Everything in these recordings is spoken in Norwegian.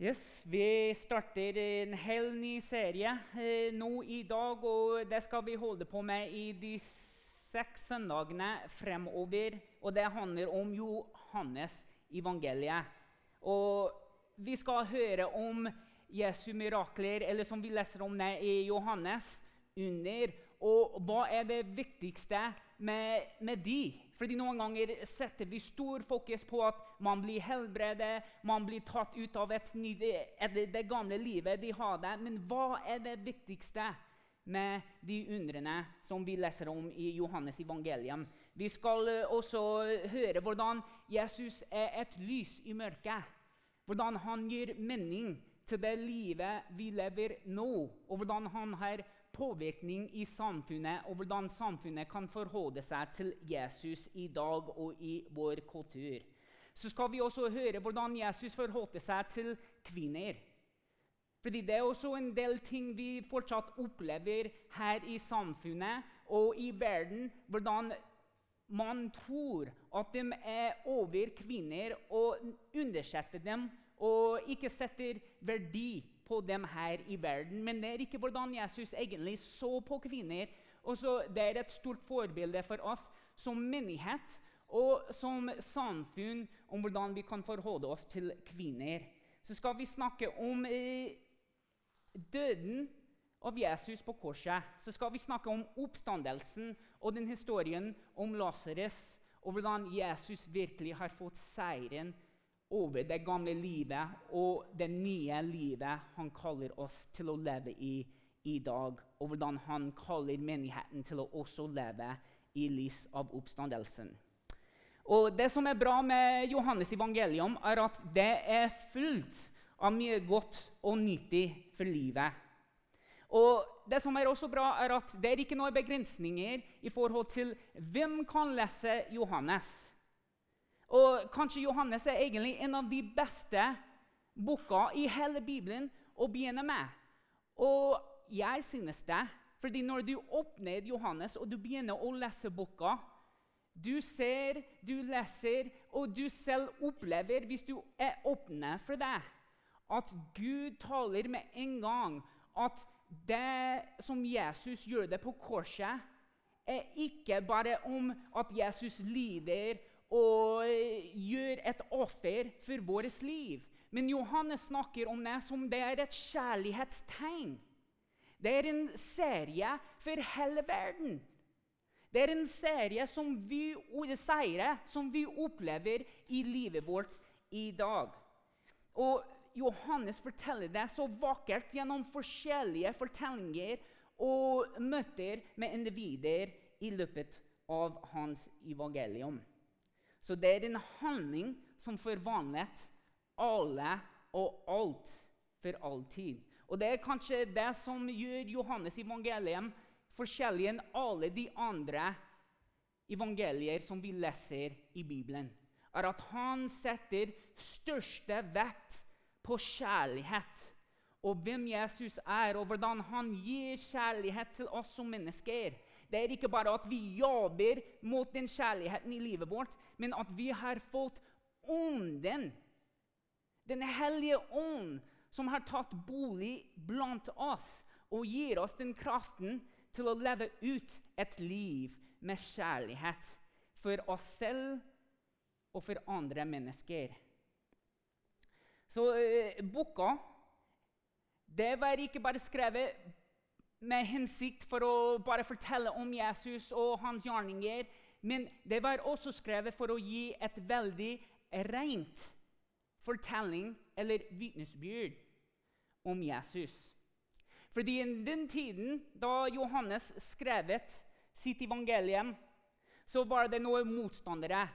Yes, Vi starter en hel ny serie eh, nå i dag, og det skal vi holde på med i de seks søndagene fremover. Og det handler om Johannes evangeliet. Og vi skal høre om Jesu mirakler, eller som vi leser om det i Johannes, under. Og hva er det viktigste med, med de? Fordi Noen ganger setter vi stor fokus på at man blir helbredet, man blir tatt ut av et, et, det gamle livet de hadde. Men hva er det viktigste med de undrene som vi leser om i Johannes evangelium? Vi skal eh, også høre hvordan Jesus er et lys i mørket. Hvordan han gir mening til det livet vi lever nå, og hvordan han har påvirkning i samfunnet, og hvordan samfunnet kan forholde seg til Jesus i dag og i vår kultur. Så skal vi også høre hvordan Jesus forholdt seg til kvinner. Fordi Det er også en del ting vi fortsatt opplever her i samfunnet og i verden. Hvordan man tror at de er over kvinner og undersetter dem og ikke setter verdi på dem her i verden. Men det er ikke hvordan Jesus egentlig så på kvinner. Også det er et stort forbilde for oss som menighet og som samfunn om hvordan vi kan forholde oss til kvinner. Så skal vi snakke om eh, døden av Jesus på korset. Så skal vi snakke om oppstandelsen og den historien om Lasarus, og hvordan Jesus virkelig har fått seieren over det gamle livet og det nye livet han kaller oss til å leve i i dag, og hvordan han kaller menigheten til å også leve i lys av oppstandelsen. Og Det som er bra med Johannes evangelium, er at det er fullt av mye godt og nyttig for livet. Og det som er også bra, er at det er ikke noen begrensninger i forhold til hvem kan lese Johannes. Og Kanskje Johannes er egentlig en av de beste boka i hele Bibelen å begynne med. Og jeg synes det. Fordi når du åpner Johannes og du begynner å lese boka Du ser, du leser, og du selv opplever, hvis du er åpne for det, at Gud taler med en gang at det som Jesus gjør det på korset, er ikke bare om at Jesus lider og gjør et offer for vårt liv. Men Johannes snakker om det som det er et kjærlighetstegn. Det er en serie for hele verden. Det er en serie som vi, seire som vi opplever i livet vårt i dag. Og Johannes forteller det så vakkert gjennom forskjellige fortellinger og møter med individer i løpet av hans evangelium. Så det er en handling som forvandlet alle og alt for alltid. Og Det er kanskje det som gjør Johannes evangelium forskjellig enn alle de andre evangelier som vi leser i Bibelen. Er at han setter største vekt på kjærlighet og hvem Jesus er, og hvordan han gir kjærlighet til oss som mennesker. Det er ikke bare at vi jobber mot den kjærligheten i livet vårt, men at vi har fått Ånden, Den hellige ånd, som har tatt bolig blant oss og gir oss den kraften til å leve ut et liv med kjærlighet for oss selv og for andre mennesker. Så eh, boka det var ikke bare skrevet med hensikt for å bare fortelle om Jesus og hans gjerninger. Men det var også skrevet for å gi et veldig rent fortelling eller vitnesbyrd om Jesus. Fordi i den tiden da Johannes skrevet sitt evangelium, så var det noen motstandere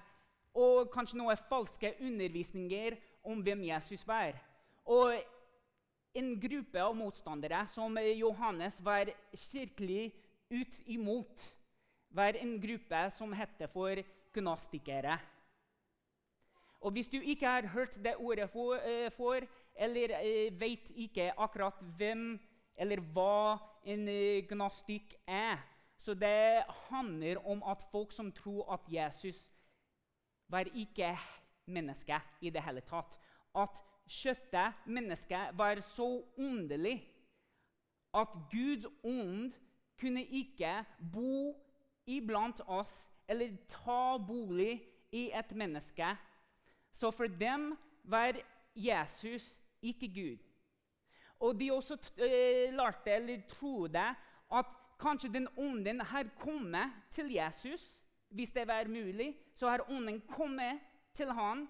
og kanskje noen falske undervisninger om hvem Jesus var. Og en gruppe av motstandere som Johannes var kirkelig ut imot, var en gruppe som heter for gnostikere. Og Hvis du ikke har hørt det ordet for, for eller uh, vet ikke akkurat hvem eller hva en gnastikk gnostikk er så Det handler om at folk som tror at Jesus var ikke menneske i det hele tatt. At kjøttet, mennesket, var så underlig at Guds ånd kunne ikke bo iblant oss eller ta bolig i et menneske. Så for dem var Jesus ikke Gud. Og de også eh, lærte eller trodde at kanskje den ånden har kommet til Jesus. Hvis det var mulig, så har ånden kommet til han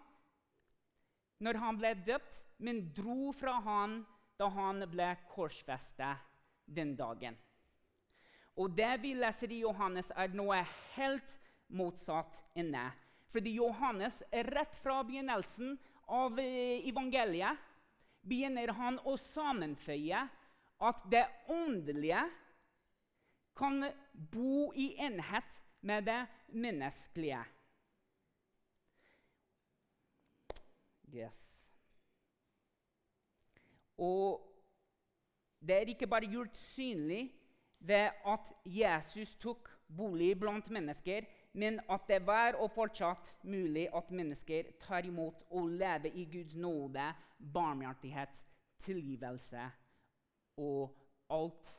når han ble døpt, men dro fra han da han ble korsfestet den dagen. Og det vi leser i Johannes, er noe helt motsatt inne. Fordi Johannes, rett fra begynnelsen av eh, evangeliet, begynner han å sammenføye at det åndelige kan bo i enhet med det menneskelige. Yes. Og det er ikke bare gjort synlig ved at Jesus tok bolig blant mennesker, men at det var og fortsatt mulig at mennesker tar imot og lever i Guds nåde, barmhjertighet, tilgivelse og alt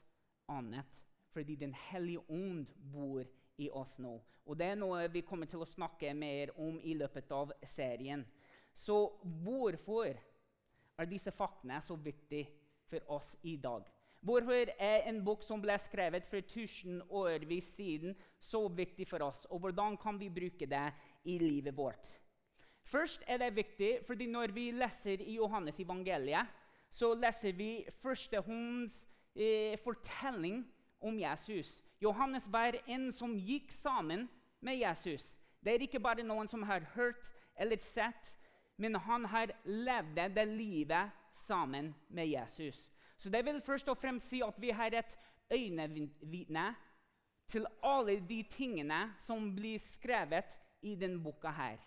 annet. Fordi Den hellige ånd bor i oss nå. Og Det er noe vi kommer til å snakke mer om i løpet av serien. Så hvorfor er disse faktene så viktige for oss i dag? Hvorfor er en bok som ble skrevet for tusen årvis siden, så viktig for oss? Og hvordan kan vi bruke det i livet vårt? Først er det viktig fordi når vi leser i Johannes evangeliet, så leser vi førstehånds eh, fortelling om Jesus. Johannes var en som gikk sammen med Jesus. Det er ikke bare noen som har hørt eller sett, men han har levd det livet sammen med Jesus. Så det vil først og fremst si at vi har et øynevitne til alle de tingene som blir skrevet i denne boka. her.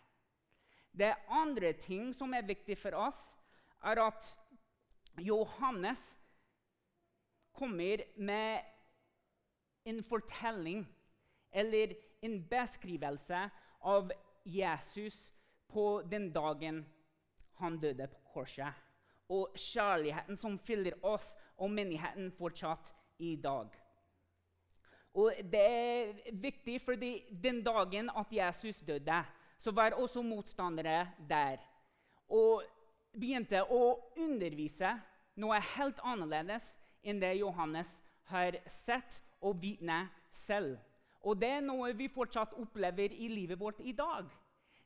Det andre ting som er viktig for oss, er at Johannes kommer med en fortelling eller en beskrivelse av Jesus på den dagen han døde på korset og kjærligheten som fyller oss og menigheten fortsatt i dag. Og Det er viktig, fordi den dagen at Jesus døde, så var også motstandere der. Og begynte å undervise noe helt annerledes enn det Johannes har sett og vitnet selv. Og det er noe vi fortsatt opplever i livet vårt i dag.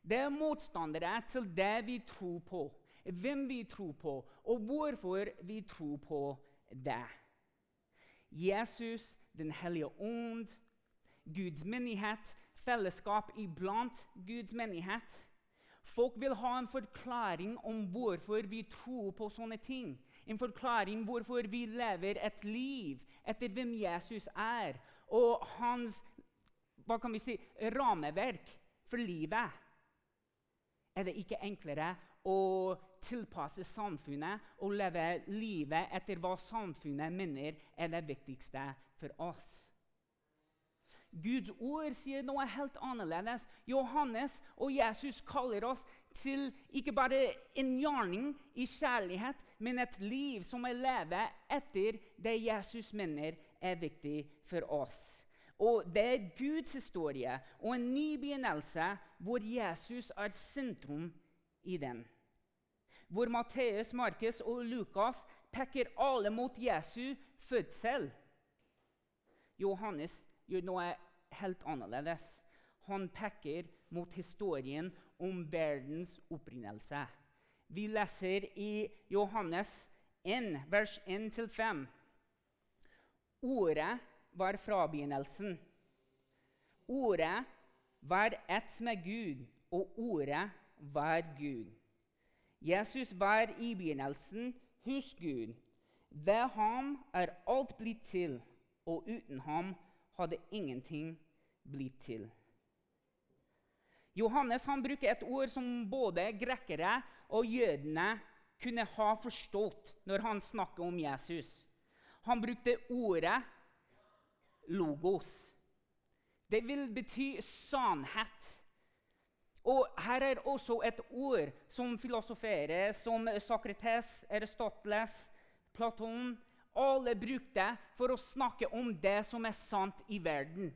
Det er motstandere til det vi tror på hvem vi tror på, og hvorfor vi tror på det. Jesus, Den hellige ånd, Guds menighet, fellesskap iblant Guds menighet. Folk vil ha en forklaring om hvorfor vi tror på sånne ting. En forklaring hvorfor vi lever et liv etter hvem Jesus er, og hans hva kan vi si, rammeverk for livet. Er det ikke enklere å tilpasse samfunnet og leve livet etter hva samfunnet mener er det viktigste for oss. Guds ord sier noe helt annerledes. Johannes og Jesus kaller oss til ikke bare en gjerning i kjærlighet, men et liv som er leve etter det Jesus mener er viktig for oss. Og Det er Guds historie og en ny begynnelse hvor Jesus er sentrum i den. Hvor Matteus, Markus og Lukas peker alle mot Jesu fødsel. Johannes gjør noe helt annerledes. Han peker mot historien om verdens opprinnelse. Vi leser i Johannes 1, vers 1-5. Ordet var fra begynnelsen. Ordet var ett med Gud, og ordet var Gud. Jesus var i begynnelsen hos Gud. Ved ham er alt blitt til, og uten ham hadde ingenting blitt til. Johannes han bruker et ord som både grekere og jødene kunne ha forstått når han snakker om Jesus. Han brukte ordet logos. Det vil bety sannhet. Og her er også et ord som filosoferer, som Sokrates, Aristoteles, Platon Alle brukte for å snakke om det som er sant i verden.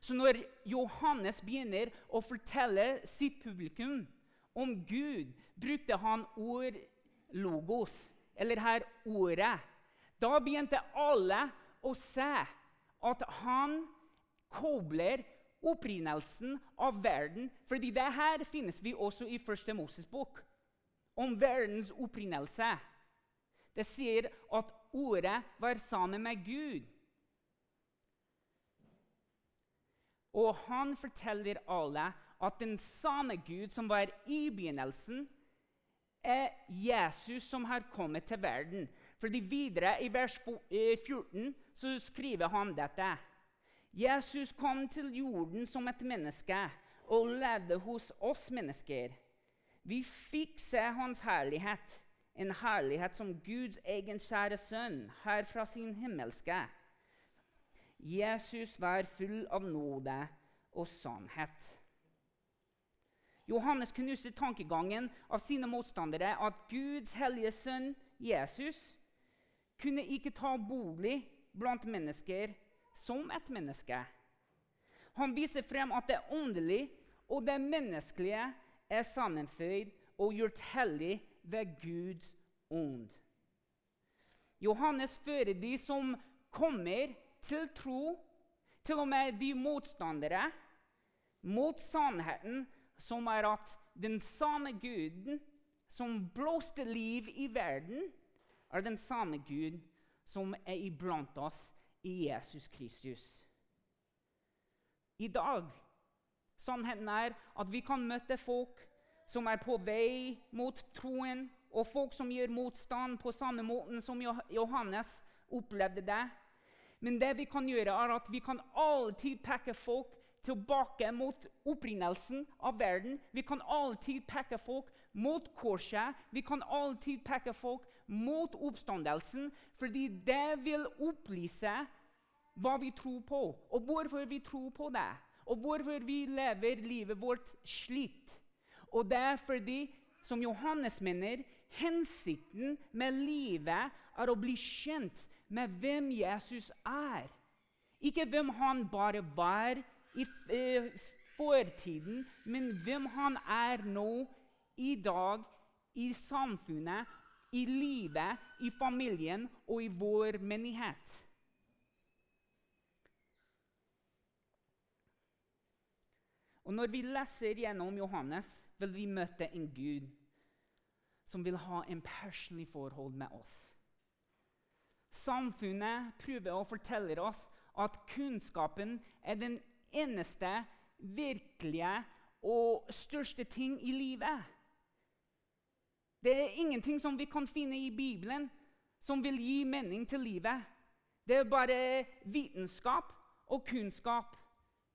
Så når Johannes begynner å fortelle sitt publikum om Gud, brukte han ord logos, eller her ordet. Da begynte alle å se at han kobler opprinnelsen av verden. fordi det her finnes vi også i Første Moses bok, om verdens opprinnelse. Det sier at ordet var sammen med Gud. Og han forteller alle at den samme Gud som var i begynnelsen, er Jesus som har kommet til verden. Fordi videre i vers 14 så skriver han dette. Jesus kom til jorden som et menneske og levde hos oss mennesker. Vi fikk se hans herlighet, en herlighet som Guds egen kjære sønn her fra sin himmelske. Jesus var full av nåde og sannhet. Johannes knuste tankegangen av sine motstandere at Guds hellige sønn Jesus kunne ikke ta bolig blant mennesker som et menneske. Han viser frem at det åndelige og det menneskelige er sammenføyd og gjort hellig ved Guds ånd. Johannes fører de som kommer til tro, til og med de motstandere, mot sannheten, som er at den samme Guden som blåste liv i verden, er den samme Gud som er iblant oss i Jesus Kristus. I dag Sannheten er at vi kan møte folk som er på vei mot troen, og folk som gjør motstand på samme måten som Johannes opplevde det. Men det vi kan gjøre, er at vi kan alltid peke folk tilbake mot opprinnelsen av verden. Vi kan alltid peke folk mot korset. Vi kan alltid peke folk mot oppstandelsen, fordi det vil opplyse hva vi tror på, og hvorfor vi tror på det, og hvorfor vi lever livet vårt slitt. Og det er fordi, som Johannes mener, hensikten med livet er å bli kjent med hvem Jesus er. Ikke hvem han bare var i eh, fortiden, men hvem han er nå, i dag, i samfunnet, i livet, i familien og i vår menighet. Og Når vi leser gjennom Johannes, vil vi møte en Gud som vil ha en personlig forhold med oss. Samfunnet prøver å fortelle oss at kunnskapen er den eneste virkelige og største ting i livet. Det er ingenting som vi kan finne i Bibelen som vil gi mening til livet. Det er bare vitenskap og kunnskap,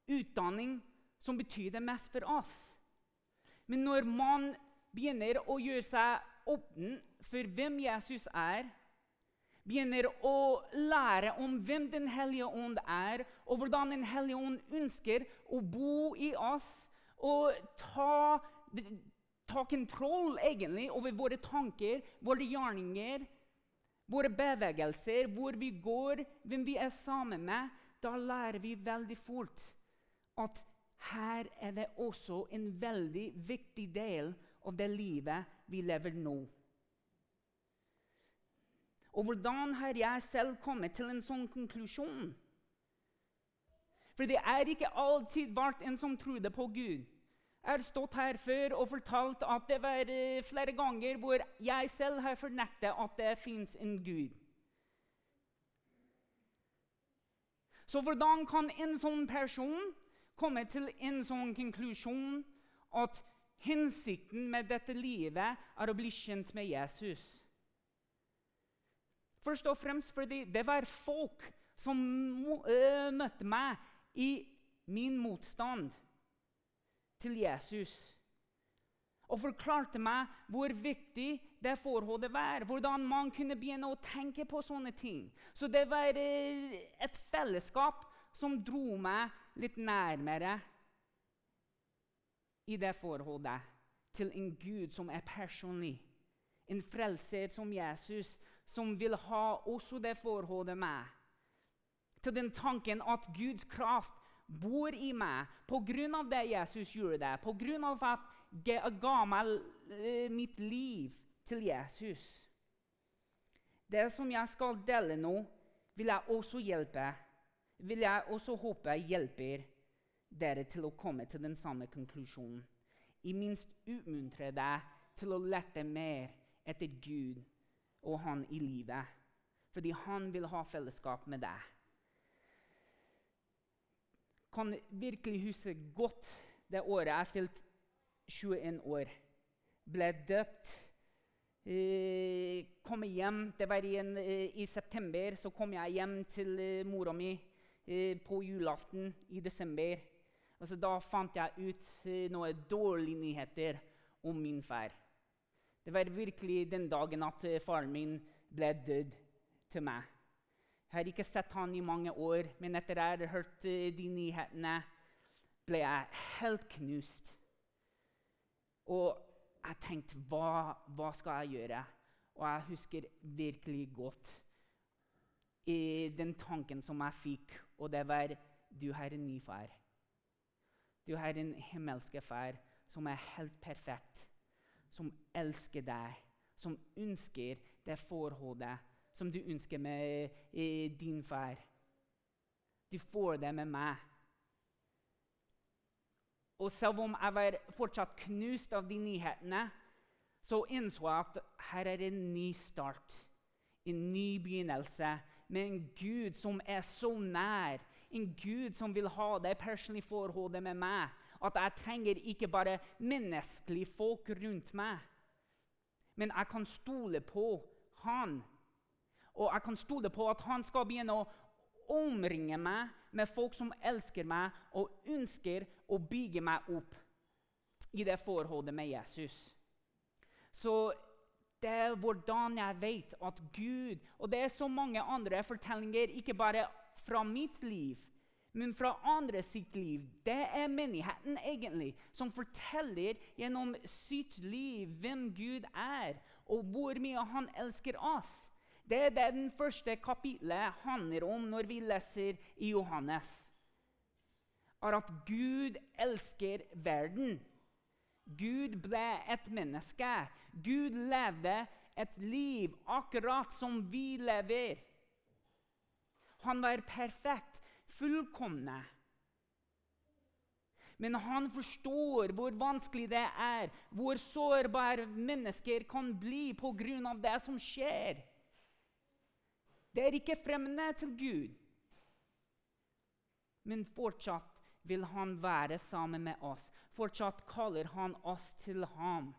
utdanning, som betyr det mest for oss. Men når man begynner å gjøre seg åpen for hvem Jesus er, begynner å lære om hvem Den hellige ånd er, og hvordan Den hellige ånd ønsker å bo i oss og ta, ta kontroll egentlig over våre tanker, våre gjerninger, våre bevegelser, hvor vi går, hvem vi er sammen med, da lærer vi veldig fort at her er det også en veldig viktig del av det livet vi lever nå. Og hvordan har jeg selv kommet til en sånn konklusjon? For det er ikke alltid vært en som trodde på Gud. Jeg har stått her før og fortalt at det var eh, flere ganger hvor jeg selv har fornektet at det fins en Gud. Så hvordan kan en sånn person komme til en sånn konklusjon at hensikten med dette livet er å bli kjent med Jesus? Først og fremst fordi det var folk som uh, møtte meg i min motstand til Jesus. Og forklarte meg hvor viktig det forholdet var. Hvordan man kunne begynne å tenke på sånne ting. Så det var uh, et fellesskap som dro meg litt nærmere i det forholdet til en Gud som er personlig. En frelser som Jesus, som vil ha også det forholdet med. Til den tanken at Guds kraft bor i meg pga. det Jesus gjorde, det, pga. at jeg ga meg eh, mitt liv til Jesus. Det som jeg skal dele nå, vil jeg også hjelpe vil jeg også håpe hjelper dere til å komme til den samme konklusjonen. I minst utmuntre deg til å lette mer etter Gud og Han i livet, fordi Han vil ha fellesskap med deg. Kan virkelig huske godt det året jeg fylte 21 år. Ble døpt. Eh, kom hjem, Det var i, eh, i september. Så kom jeg hjem til eh, mora mi på julaften i desember. Altså, da fant jeg ut noen dårlige nyheter om min far. Det var virkelig den dagen at faren min ble død til meg. Jeg har ikke sett han i mange år, men etter jeg hadde hørt de nyhetene, ble jeg helt knust. Og jeg tenkte hva, hva skal jeg gjøre? Og jeg husker virkelig godt i den tanken som jeg fikk, og det var du har en ny far. Du har en himmelske far som er helt perfekt, som elsker deg, som ønsker det forholdet som du ønsker med i din far. Du får det med meg. Og selv om jeg var fortsatt knust av de nyhetene, så innså jeg at her er en ny start, en ny begynnelse med en Gud som er så nær. En Gud som vil ha det personlige forholdet med meg. At jeg trenger ikke bare menneskelige folk rundt meg. Men jeg kan stole på han. Og jeg kan stole på at han skal begynne å omringe meg med folk som elsker meg og ønsker å bygge meg opp i det forholdet med Jesus. Så det er hvordan jeg vet at Gud Og det er så mange andre fortellinger, ikke bare fra mitt liv, men fra andre sitt liv. Det er menigheten egentlig, som forteller gjennom sitt liv hvem Gud er, og hvor mye han elsker oss. Det er det den første kapitlet handler om når vi leser i Johannes. Er at Gud elsker verden. Gud ble et menneske. Gud levde et liv akkurat som vi lever. Han var perfekt, fullkomne. Men han forstår hvor vanskelig det er, hvor sårbare mennesker kan bli pga. det som skjer. Det er ikke fremmede til Gud. Men fortsatt vil han være sammen med oss. Fortsatt kaller han oss til ham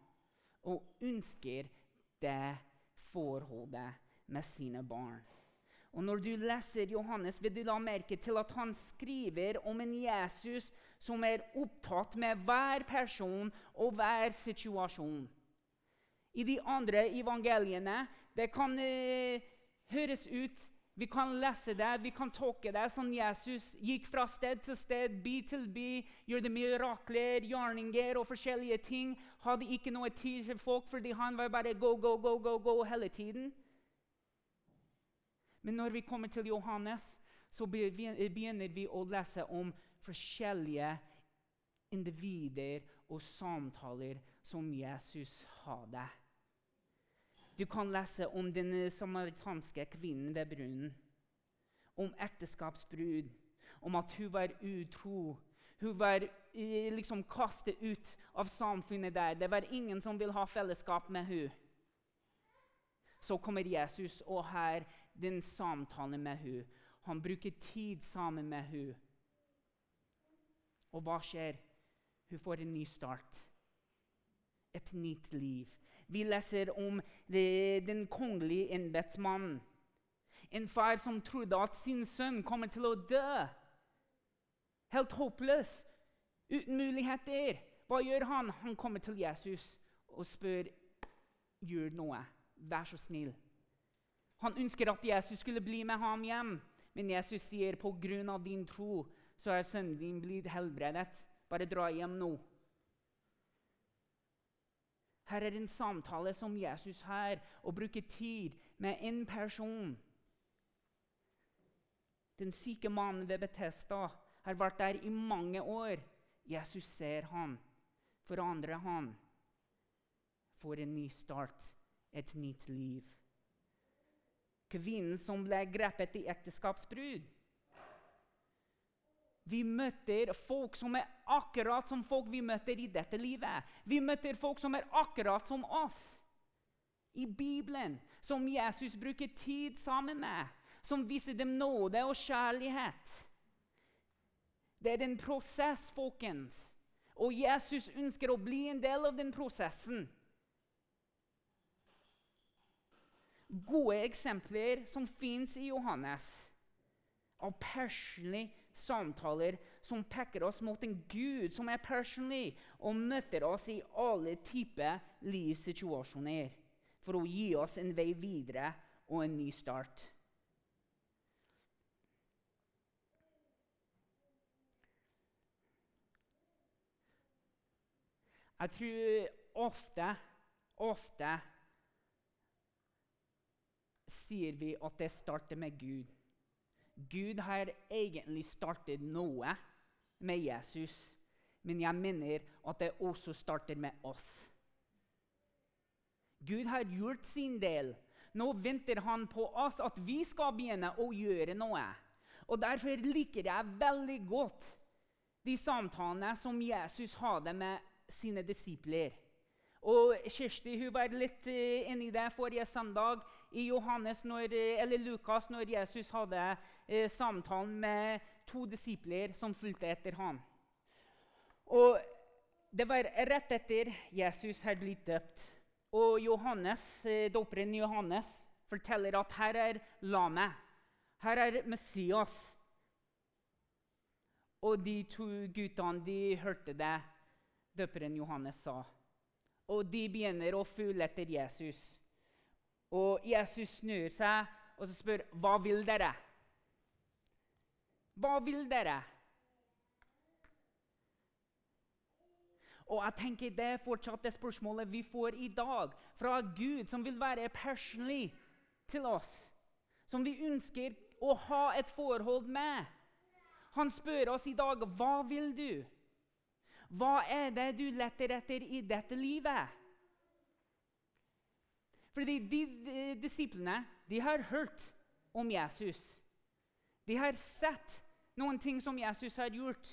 og ønsker det forholdet med sine barn. Og Når du leser Johannes, vil du la merke til at han skriver om en Jesus som er opptatt med hver person og hver situasjon. I de andre evangeliene det kan eh, høres ut vi kan lese det, vi kan tolke det som Jesus gikk fra sted til sted, by til by, gjorde mirakler, gjerninger og forskjellige ting. Hadde ikke noe tid til folk fordi han var bare go, go, go, go, go hele tiden. Men når vi kommer til Johannes, så begynner vi å lese om forskjellige individer og samtaler som Jesus hadde. Du kan lese om den samaritanske kvinnen ved brunnen. Om ekteskapsbrud, om at hun var utro. Hun var eh, liksom kastet ut av samfunnet der. Det var ingen som ville ha fellesskap med hun. Så kommer Jesus og har den samtalen med hun. Han bruker tid sammen med hun. Og hva skjer? Hun får en ny start. Et nytt liv. Vi leser om det, den kongelige embetsmannen. En far som trodde at sin sønn kommer til å dø. Helt håpløs, uten muligheter. Hva gjør han? Han kommer til Jesus og spør gjør noe. Vær så snill. Han ønsker at Jesus skulle bli med ham hjem, men Jesus sier på grunn av din tro så er sønnen din blitt helbredet. Bare dra hjem nå. Her er en samtale som Jesus har, og bruke tid med en person. Den syke mannen ved Betesta har vært der i mange år. Jesus ser han, forandrer han, får en ny start, et nytt liv. Kvinnen som ble grepet i ekteskapsbrudd. Vi møter folk som er akkurat som folk vi møter i dette livet. Vi møter folk som er akkurat som oss i Bibelen, som Jesus bruker tid sammen med, som viser dem nåde og kjærlighet. Det er en prosess, folkens. Og Jesus ønsker å bli en del av den prosessen. Gode eksempler som fins i Johannes, av personlige samtaler som peker oss mot en Gud som er personlig, og møter oss i alle typer livssituasjoner for å gi oss en vei videre og en ny start. Jeg tror ofte, ofte sier vi at det starter med Gud. Gud har egentlig startet noe med Jesus, men jeg mener at det også starter med oss. Gud har gjort sin del. Nå venter han på oss at vi skal begynne å gjøre noe. Og Derfor liker jeg veldig godt de samtalene som Jesus hadde med sine disipler. Og Kirsti hun var litt uh, inni det forrige søndag i Johannes når, eh, eller Lukas når Jesus hadde uh, samtalen med to disipler som fulgte etter ham. Og Det var rett etter Jesus hadde blitt døpt. Og Johannes, Dåperen Johannes forteller at her er lammet. Her er Messias. Og de to guttene de hørte det døperen Johannes sa og de begynner å følge etter Jesus. Og Jesus snur seg og spør, 'Hva vil dere?' Hva vil dere? Og jeg tenker Det er fortsatt det spørsmålet vi får i dag fra Gud, som vil være personlig til oss. Som vi ønsker å ha et forhold med. Han spør oss i dag, 'Hva vil du?' Hva er det du leter etter i dette livet? Fordi de, de disiplene de har hørt om Jesus. De har sett noen ting som Jesus har gjort.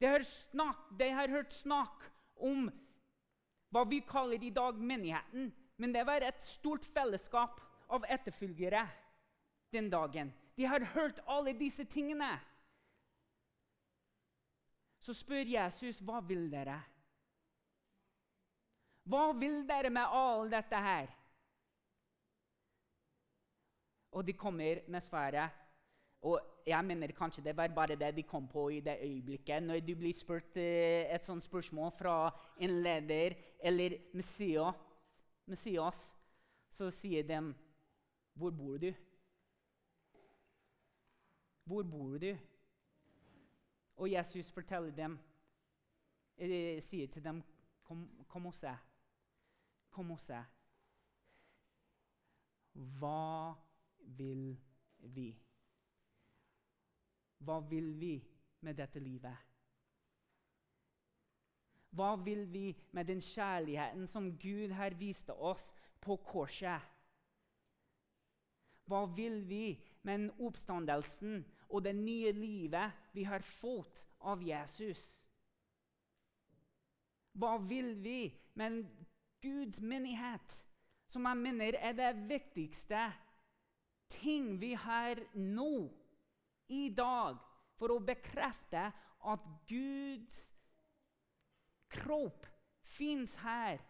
De har, snak, de har hørt snakk om hva vi kaller i dag menigheten. Men det var et stort fellesskap av etterfølgere den dagen. De har hørt alle disse tingene så spør Jesus, 'Hva vil dere?' Hva vil dere med all dette her? Og de kommer med svaret. Og jeg mener kanskje det var bare det de kom på i det øyeblikket. Når du blir spurt eh, et sånt spørsmål fra en leder eller Messias, Messias så sier de 'Hvor bor du?' Hvor bor du? Og Jesus forteller dem, sier til dem, 'Kom, kom og se.' Kom og se. Hva vil vi? Hva vil vi med dette livet? Hva vil vi med den kjærligheten som Gud her viste oss på korset? Hva vil vi med den oppstandelsen og det nye livet vi har fått av Jesus. Hva vil vi med Guds menighet, som jeg mener er det viktigste ting vi har nå, i dag, for å bekrefte at Guds kropp fins her?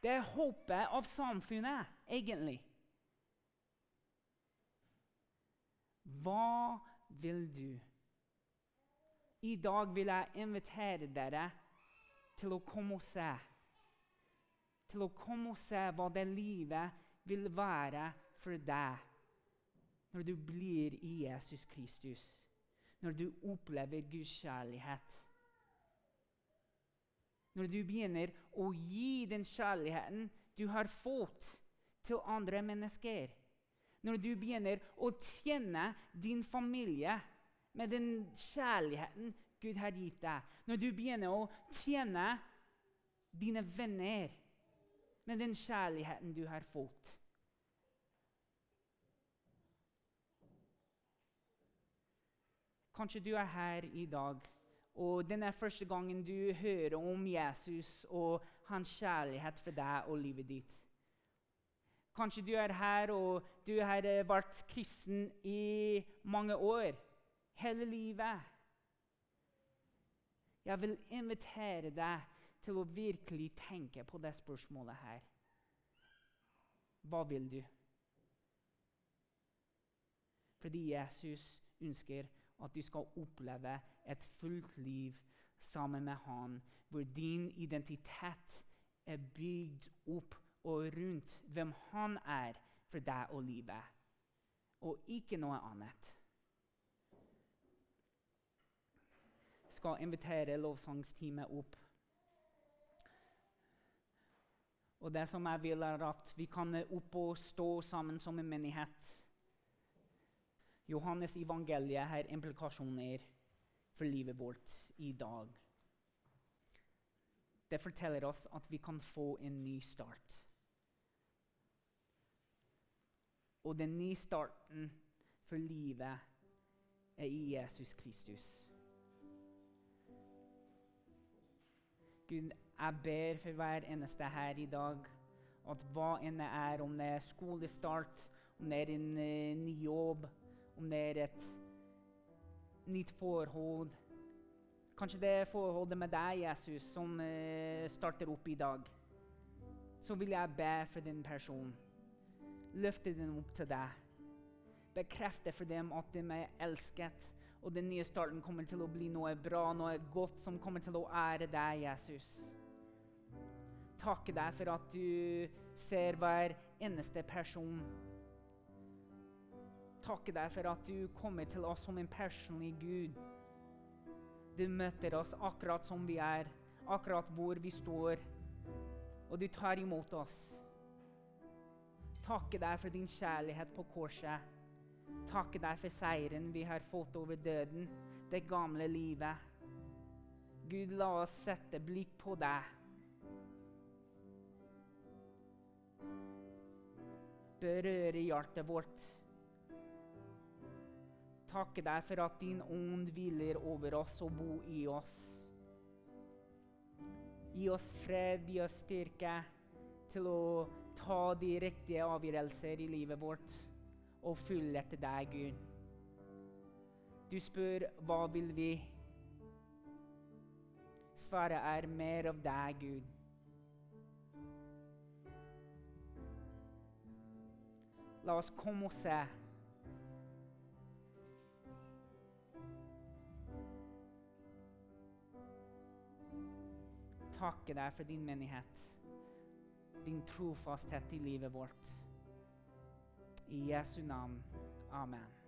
Det er håpet av samfunnet, egentlig. Hva vil du? I dag vil jeg invitere dere til å komme og se. Til å komme og se hva det livet vil være for deg når du blir i Jesus Kristus. Når du opplever Guds kjærlighet. Når du begynner å gi den kjærligheten du har fått til andre mennesker. Når du begynner å tjene din familie med den kjærligheten Gud har gitt deg. Når du begynner å tjene dine venner med den kjærligheten du har fått. Kanskje du er her i dag, og den er første gangen du hører om Jesus og hans kjærlighet for deg og livet ditt. Kanskje du er her og du har vært kristen i mange år, hele livet. Jeg vil invitere deg til å virkelig tenke på det spørsmålet her. Hva vil du? Fordi Jesus ønsker at du skal oppleve et fullt liv sammen med han, hvor din identitet er bygd opp og rundt hvem han er for deg og livet, og ikke noe annet. Skal invitere lovsangsteamet opp. Og det som jeg vil, er at vi kan opp og stå sammen som en menighet. Johannes evangeliet har implikasjoner for livet vårt i dag. Det forteller oss at vi kan få en ny start. Og den nye starten for livet er i Jesus Kristus. Gud, jeg ber for hver eneste her i dag at hva enn det er, om det er skolestart, om det er en uh, ny jobb om det er et nytt forhold Kanskje det er forholdet med deg, Jesus, som uh, starter opp i dag. Så vil jeg be for den personen. Løfte den opp til deg. Bekrefte for dem at de er elsket, og den nye starten kommer til å bli noe bra, noe godt som kommer til å ære deg, Jesus. Takke deg for at du ser hver eneste person takke deg for at du kommer til oss som en personlig Gud. Du møter oss akkurat som vi er, akkurat hvor vi står, og du tar imot oss. Takke deg for din kjærlighet på korset. Takke deg for seieren vi har fått over døden, det gamle livet. Gud, la oss sette blikk på deg. Berøre hjertet vårt takke deg for at din ånd hviler over oss og bor i oss. Gi oss fred, gi oss styrke til å ta de riktige avgjørelser i livet vårt og følge etter deg, Gud. Du spør hva vil vi? Svaret er mer av deg, Gud. La oss komme og se takke deg for din menighet, din trofasthet i livet vårt. I Jesu navn. Amen.